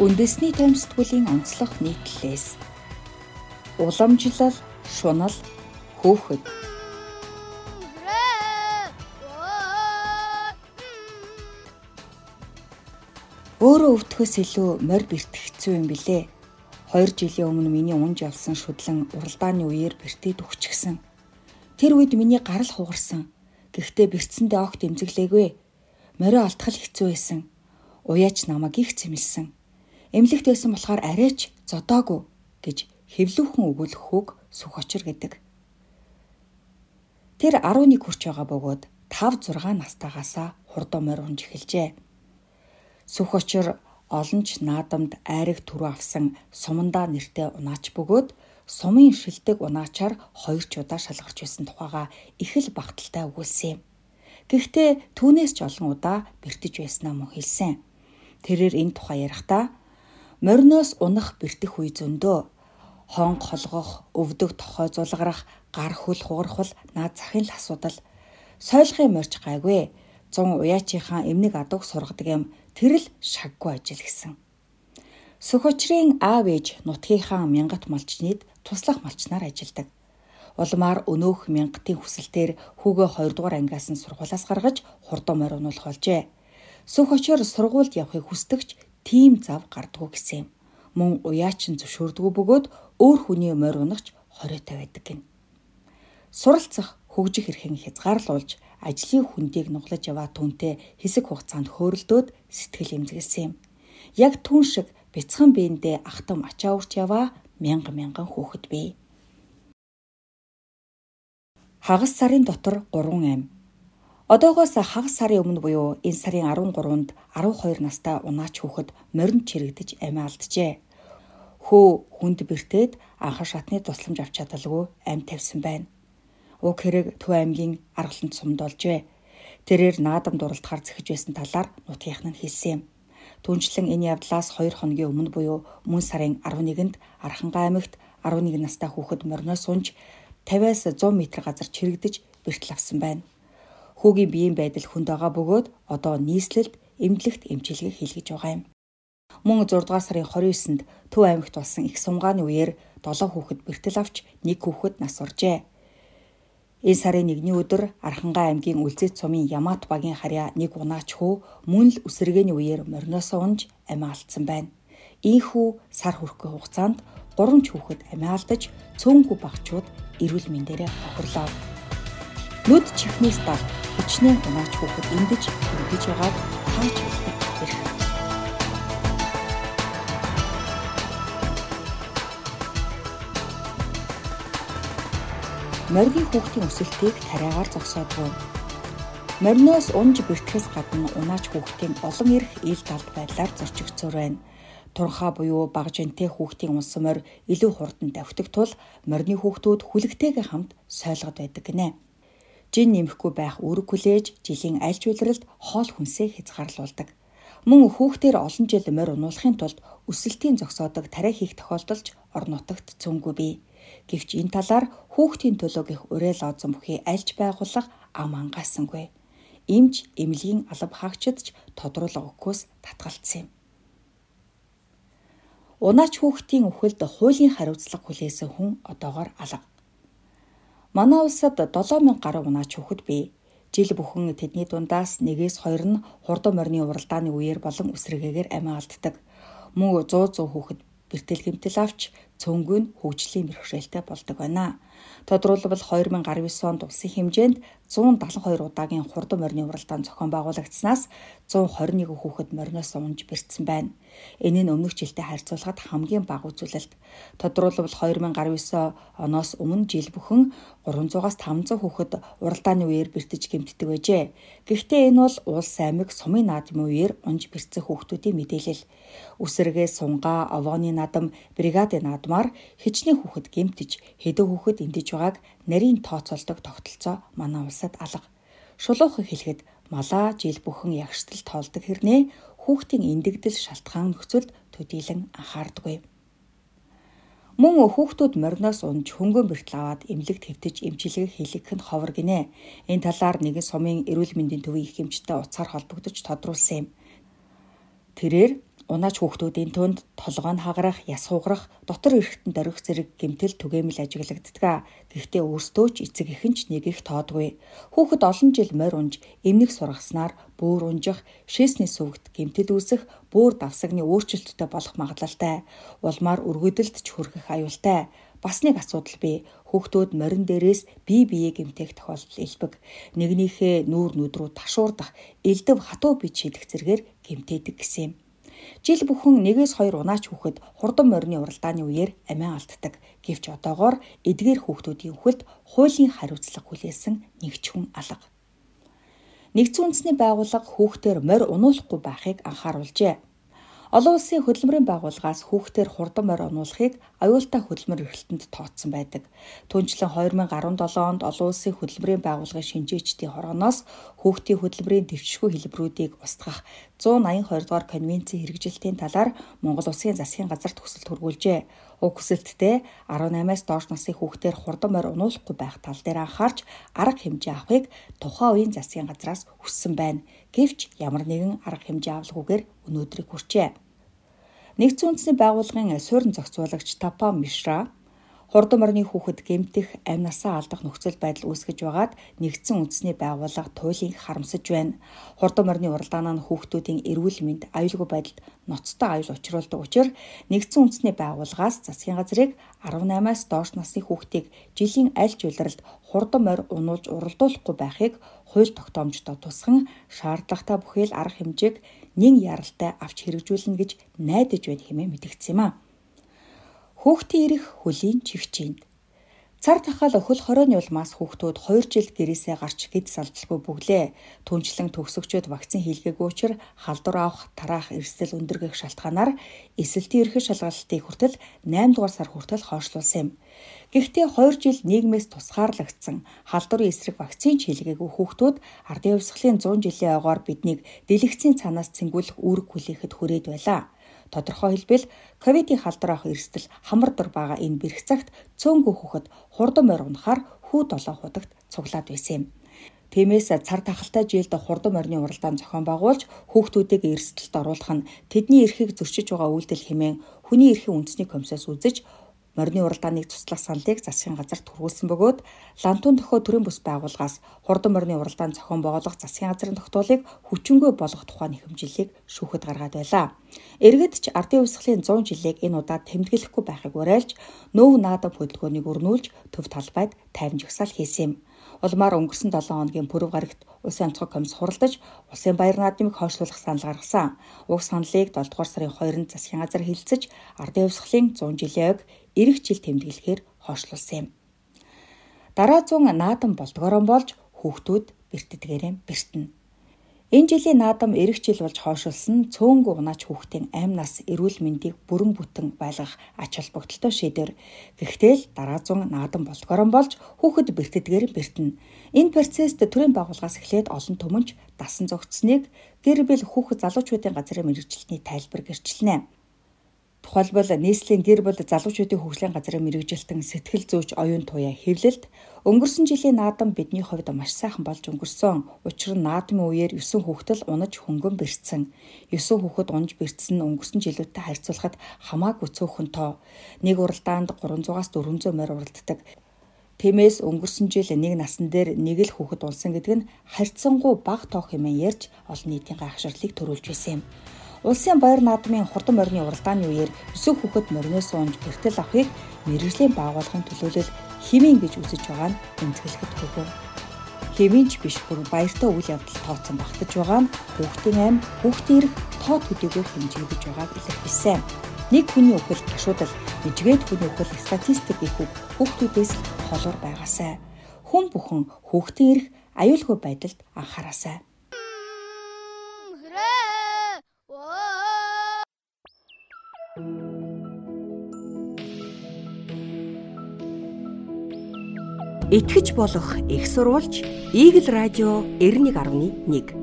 Үндэсний томсдгуулийн онцлог нийтлэлээс уламжлал, шунал, хөөхөд Өөрөө өвдөхөөс илүү морь бэртгэцүү юм билэ. 2 жилийн өмнө миний унж явсан шүдлэн уралдааны үеэр бэртээд өгчихсэн. Тэр үед миний гарал хугарсан. Гэхдээ бэртсэндээ огт эмзэглээгүй. Морио алтгал хэцүү байсан. Уяач намайг их цэмэлсэн. Эмнэлэгт байсан болохоор арайч зодоогүй гэж хэвлүүхэн өгүүлэх хүүг сүх очир гэдэг. Тэр 11 хүрч байгаа бөгөөд 5 6 настайгаасаа хурдоо морь унж эхэлжээ. Сүх очир олонч наадамд айраг түрүү авсан сумандаа нэртэй унаач бөгөөд сумын шилдэг унаачаар хоёр ч удаа шалгарч байсан тухайга их л багталтай өгүүлсэн юм. Гэхдээ түүнээс ч олон удаа бэртэж байснаа мөн хэлсэн. Тэрээр энэ тухай ярихдаа мориноос унах бэртэх үе зөндөө хонг холгох, өвдөг тохой зулгарах, гар хөл хугархвал наад захын л асуудал. Сойлгын морж гайгүй. 100 уяачийнхаа эмнэг адууг сургадаг юм Тэр л шаггүй ажил гэсэн. Сөхөчрийн аав ээж нутгийнхаа мянгат малчныг туслах малчнаар ажилдаг. Улмаар өнөөх мянгатын хүсэлтээр хүүгээ 2 дугаар ангиас нь сургуулаас гаргаж хурдан морь унуулах болжээ. Сөхөчөр сургуульд явахыг хүсдэгч тийм зав гардггүй гэсэн юм. Мөн уяачин зөвшөөрдгөө бөгөөд өөр хүний морь унагч хориотой байдаг гин. Суралцах хөгжих эрхэн хязгаарлуулж ажлын хүндийг нуглаж яваа түнтэй хэсэг хугацаанд хөөрөлдөөд сэтгэл эмзэглэсэн юм. Яг түн шиг бяцхан биендээ ахтам ачаа урч яваа мянган мянган хүүхэд бий. Хагас сарын дотор 3 ам. Одоогоос хагас сарын өмнө буюу энэ сарын 13-нд 12 настай унаач хүүхэд моринд чирэгдэж амиа алджээ. Хөө хүнд бэртээд анхан шатны тусламж авч чадалгүй ам тавьсан байна уг хэрэг Төв аймгийн Аргалант сумд олжээ. Тэрээр наадам дуралтахаар зэхэж байсан талаар нутгийнх нь хэлсэн юм. Түүнчлэн энэ явдлаас 2 хоногийн өмнө буюу мөн сарын 11-нд Архангай аймагт 11 настай хүүхэд морноос унж 50-аас 100 м газар чирэгдэж бэртэл авсан байна. Хүүгийн биеийн байдал хүнд байгаа бөгөөд одоо нийслэлд эмнэлэгт эмчилгээ хийлгэж байгаа юм. Мөн 6 дугаар сарын 29-нд Төв аймагт болсон их сумгааны үеэр 7 хүүхэд бэртэл авч нэг хүүхэд нас оржээ. Энэ сарын 1-ний өдөр Архангай аймгийн Үлзэт сумын Ямат багийн харьяа нэг унаач хүү мөн л үсрэгээний үеэр морноосоо унж амиа алдсан байна. Ийхүү сар хүрэхгүй хугацаанд 3 ч хүүхэд амиа алдаж цөөнгүй багчууд эрүүл мэндээрээ хохирлоо. Нүд чихнээс дал хүчнээ унаач хүүхэд эндэж хөргөж байгааг тааж хэлдэг хэрэг. моргийн хүүхдийн өсөлтийг тариагаар зогсоодгүй. Мориноос унж бэртгэс гадна унаач хүүхдийн олон эрх ил талд байдлаар зорчигдсоор байна. Турхаа буюу багжинтэй хүүхдийн унсан морь илүү хурдан давхдаг тул морины хүүхдүүд хүлэгтэйгээ хамт сойлгод байдаг гинэ. Жин нэмэхгүй байх үүрэг хүлээж жилийн аль ч үйлрэлд хоол хүнсээ хязгаарлуулдаг. Мөн хүүхдээр олон жил морь унуулахын тулд өсөлтийн зогсоодог тариа хийх тохиолдолч орон нутагт цөөнгүй бий. Гэвч энэ талаар хүүхдийн төлөөгийнх уриал оозон бүхий альж байгууллага ам ангаасангүй. Имж эмнэлгийн алба хаагчид ч тодруулга өгөхөөс татгалцсан юм. Унаач хүүхдийн үхэлд хуулийн хариуцлага хүлээсэн хүн одоогоор алга. Манай улсад 7000 гаруй унаач хүүхэд бий. Жил бүхэн тэдний дундаас нэгээс хоёр нь хурдан морины уралдааны үеэр болон үсрэгээгээр амиа алддаг. Мөн 100 100 хүүхэд бэртэл гэмтэл авч нь хөгжлийн бэрхшээлтэй болдог байна. Тодруулбал 2019 онд улсын хэмжээнд 172 удаагийн хурдан морины уралдаан зохион байгуулагдсанаас 121 хүүхэд мориноос унж бэрцсэн байна. Энэ нь өмнөх жилтэй харьцуулахад хамгийн бага үзүүлэлт. Тодруулбал 2019 оноос өмнө жил бүхэн 300-аас 500 хүүхэд уралдааны үеэр бэртэж гэмтдэг байжээ. Гэхдээ энэ бол улс аймаг сумын наадмын үеэр унж бэрцсэн хүүхдүүдийн мэдээлэл. Үсрэгээ сунгаа, овооны наадам, бригадын наадмаар хичнээн хүүхэд гэмтэж, хэдэн хүүхэд эндэж байгааг нарийн тооцоолдог тогтолцоо манай улсад алга. Шулуухыг хэлэхэд малаа жил бүхэн ягштал тоолдог хэрнээ хүүхдийн эндэгдэл шалтгаан нөхцөлд төдийлөн анхаардаггүй. Мөн хүүхдүүд мориноос унж хөнгөн бэртэл аваад эмнэлэгт хэвтэж эмчилгээ хийлгэх нь ховор гинэ. Энэ талаар нэгэн сумын эрүүл мэндийн төвийн их эмчтэй утсаар холбогдож тодруулсан юм. Тэрээр унаач хүүхдүүдийн түнд толгой нь хагарах, яс хугарах, дотор эрэхтэн дөрөх зэрэг гэмтэл түгээмэл ажиглагддаг. Гэхдээ өөрсдөө ч эцэг ихэнч нэг их тоодгүй. Хүүхэд олон жил морь унж, эмнэг сургаснаар бөөр унжих, шээсний сүвгт гэмтэл үүсэх, бөөр давсагны өөрчлөлттэй болох магадлалтай. Улмаар өргөдөлд ч хүрэх аюултай. Бас нэг асуудал бий. Хүүхдүүд морин дээрээс бие биеэ гэмтэх тохиолдол илбэг. Нэгнийхээ нүүр нүд рүү ташуурдах, элдв хатуу бие шийдэх зэргээр гэмтээдэг гэсэн юм. Жил бүхэн нэгээс хоёр унаач хүүхэд хурдан морины уралдааны үеэр амиа алддаг. Гэвч одоогоор эдгээр хүүхдүүдийн үхэлд хуулийн хариуцлага хүлээсэн нэгч хүн алга. Нэгдсэн үндэсний байгууллага хүүхдээр морь унуулахгүй байхыг анхааруулжээ. Олон улсын хөдөлмөрийн байгууллагаас хүүхдээр хурдан морь онуулахыг аюултай хөдөлмөр эрхлэлтэнд тооцсон байдаг. Түүнчлэн 2017 онд олон улсын хөдөлмөрийн байгууллагын шинжээчдийн хорооноос хүүхдийн хөдөлмөрийн дэвшгүй хэлбэрүүдийг устгах 182 дугаар конвенцийн хэрэгжилтийн талаар Монгол Улсын засгийн газарт хүсэлт хүргүүлжээ. Уг хүсэлтдээ 18-аас доош насны хүүхдээр хурдан морь унуулахгүй байх тал дээр анхаарч арга хэмжээ авахыг тухайн үеийн засгийн газраас хүссэн байна. Гэвч ямар нэгэн арга хэмжээ авалгүйгээр өнөөдрийг хүрчээ. Нэгдсэн үндэсний байгууллагын суурин зохицуулагч Тапа Мишра хурдан морины хүүхэд гэмтэх, амь насаа алдах нөхцөл байдал үүсгэж байгаад нэгдсэн үндэсний байгууллага туйлын харамсаж байна. Хурдан морины уралдаанаа нь хүүхдүүдийн эрүүл мэнд, аюулгүй байдалд ноцтой аюул учруулдаг учраас нэгдсэн үндэсний байгууллагаас засгийн газрыг 18-аас доош насны хүүхдийг жилийн аль ч улиралд хурдан морь унуулж уралдуулахгүй байхыг хууль тогтоомждоо тусган шаардлагатай бүхэл арга хэмжээг нэн яралтай авч хэрэгжүүлнэ гэж найдаж байна хэмээн мэдгдсэн юм а. Хүүхдийн эрх хөлийн чигчээнд Цар тахал өхөл хорооны улмаас хүүхдүүд 2 жил гэрээсээ гарч гид салдалгүй бүглээ. Түнчлэн төгсөгчөд вакцин хийлгээгүй учраас халдвар авах, тараах эрсдэл өндөр гэх шалтгаанаар эсэлтийн эрхэж шалгалтыг хүртэл 8 дугаар сар хүртэл хойшлуулсан юм. Гэхдээ 2 жил нийгмээс тусгаарлагдсан халдварын эсрэг вакцин хийлгээгүй хүүхдүүд ардын хувьсгалын 100 жилийн ойгоор биднийг дэлгэцийн цаанаас цэнгүүлэх үүрэг хүлээхэд хүрээд байлаа. Тодорхой хэлбэл ковидын халдвар авах эрсдэл хамар дор байгаа энэ бэрх цагт цөөнгөө хүүхэд хурдан морь унахаар хүү долоо худагт цуглаад байсан юм. Тиймээс цар тахалтай жилд хурдан морины уралдаан зохион байгуулж хүүхдүүдийг эрсдэлд оруулах нь тэдний эрхийг зөрчиж байгаа үйлдэл хэмээн хүний эрхийн үндэсний комиссаас үзэж морины уралдааныг туслах саналыг засгийн газарт хүргүүлсэн бөгөөд лантун дохио төрийн бүс байгууллагаас хурдан морины уралдаан зохион байгуулах засгийн газрын тогтоолыг хүчингүй болгох тухай нэхэмжлэлийг шүүхэд гаргаад байлаа. Иргэд ч ардын хувьсгалын 100 жилийг энэ удаад тэмдэглэхгүй байхыг уриалж нөөв наадам хөдөлгөөнийг өрнүүлж төв талбайд тайван жагсаал хийсэн юм. Улмаар өнгөрсөн 7 хоногийн пүрэв гарагт Улсын онцгой комисс хуралдаж Улсын баяр наадмыг хойшлуулах санал гаргасан. Уг саналыг 7 дугаар сарын 2-нд засгийн газар хэлэлцэж ардын хувьсгалын 100 жилийн ойг эрэх жил тэмдэглэхээр хойшлуулсан юм. Дараа зун наадам болдгорон болж хүүхдүүд бэртдгээрээ бэртэнэ. Энэ жилийн наадам эрэх жил болж хойшилсан цөөнгө унаач хүүхдийн амь нас эрүүл мэндийг бүрэн бүтэн байлгах ач холбогдолтой шийдвэр. Гэхдээ л дараа зун наадам болдгорон болж хүүхэд бэртдгээр бэртэнэ. Энэ процесст төрийн байгууллагаас эхлээд олон түмэнч дасан зогтсныг гэр бүл хүүхэд залуучуудын газрын мэрэгжилтний тайлбар гэрчлэнэ. Тухайлбал нийслэлийн гэр бүл залуучуудын хөгжлийн газрын мэрэгжилтэн сэтгэл зүйч оюун туяа хэвлэлд өнгөрсөн жилийн наадам бидний хувьд маш сайхан болж өнгөрсөн. Учир нь наадмын үеэр 9 хүүхдэл унаж хөнгөн бэрцсэн. 9 хүүхэд унж бэрцсэн нь өнгөрсөн жилүүдтэй харьцуулахад хамаагүй цөөхөн тоо. Нэг уралдаанд 300-аас 400 морь уралддаг. Тиймээс өнгөрсөн жил нэг насан дээр нэг л хүүхэд унсан гэдэг нь харьцангуй бага тоо хэмээн ярьж олон нийтийн гайхширлыг төрүүлж байсан юм. Улсын баяр наадмын хурдан морины уралдааны үеэр өсөв хүүхэд мориноос унж гэртэл авахыг мэрэгжлийн байгууллагын төлөөлөл химийн гэж үзэж байгаа нь эмзэглэхэд хүргэв. Хэминч биш бүр баяртай үйл явдал тооцсон багтаж байгаа нь хүүхдийн амь, хүүхдийн эрх тоо төдийгүй хэмжигдэж байгааг илэрхийлсэн. Нэг хүний үхэл гашуудал, нэжгээд хүний үхэл статистик их хүүхдүүдээс холоор байгаасай. Хүн бүхэн хүүхдийн эрх аюулгүй байдалд анхаараасай. Итгэж болох их сурвалж Eagle радио 91.1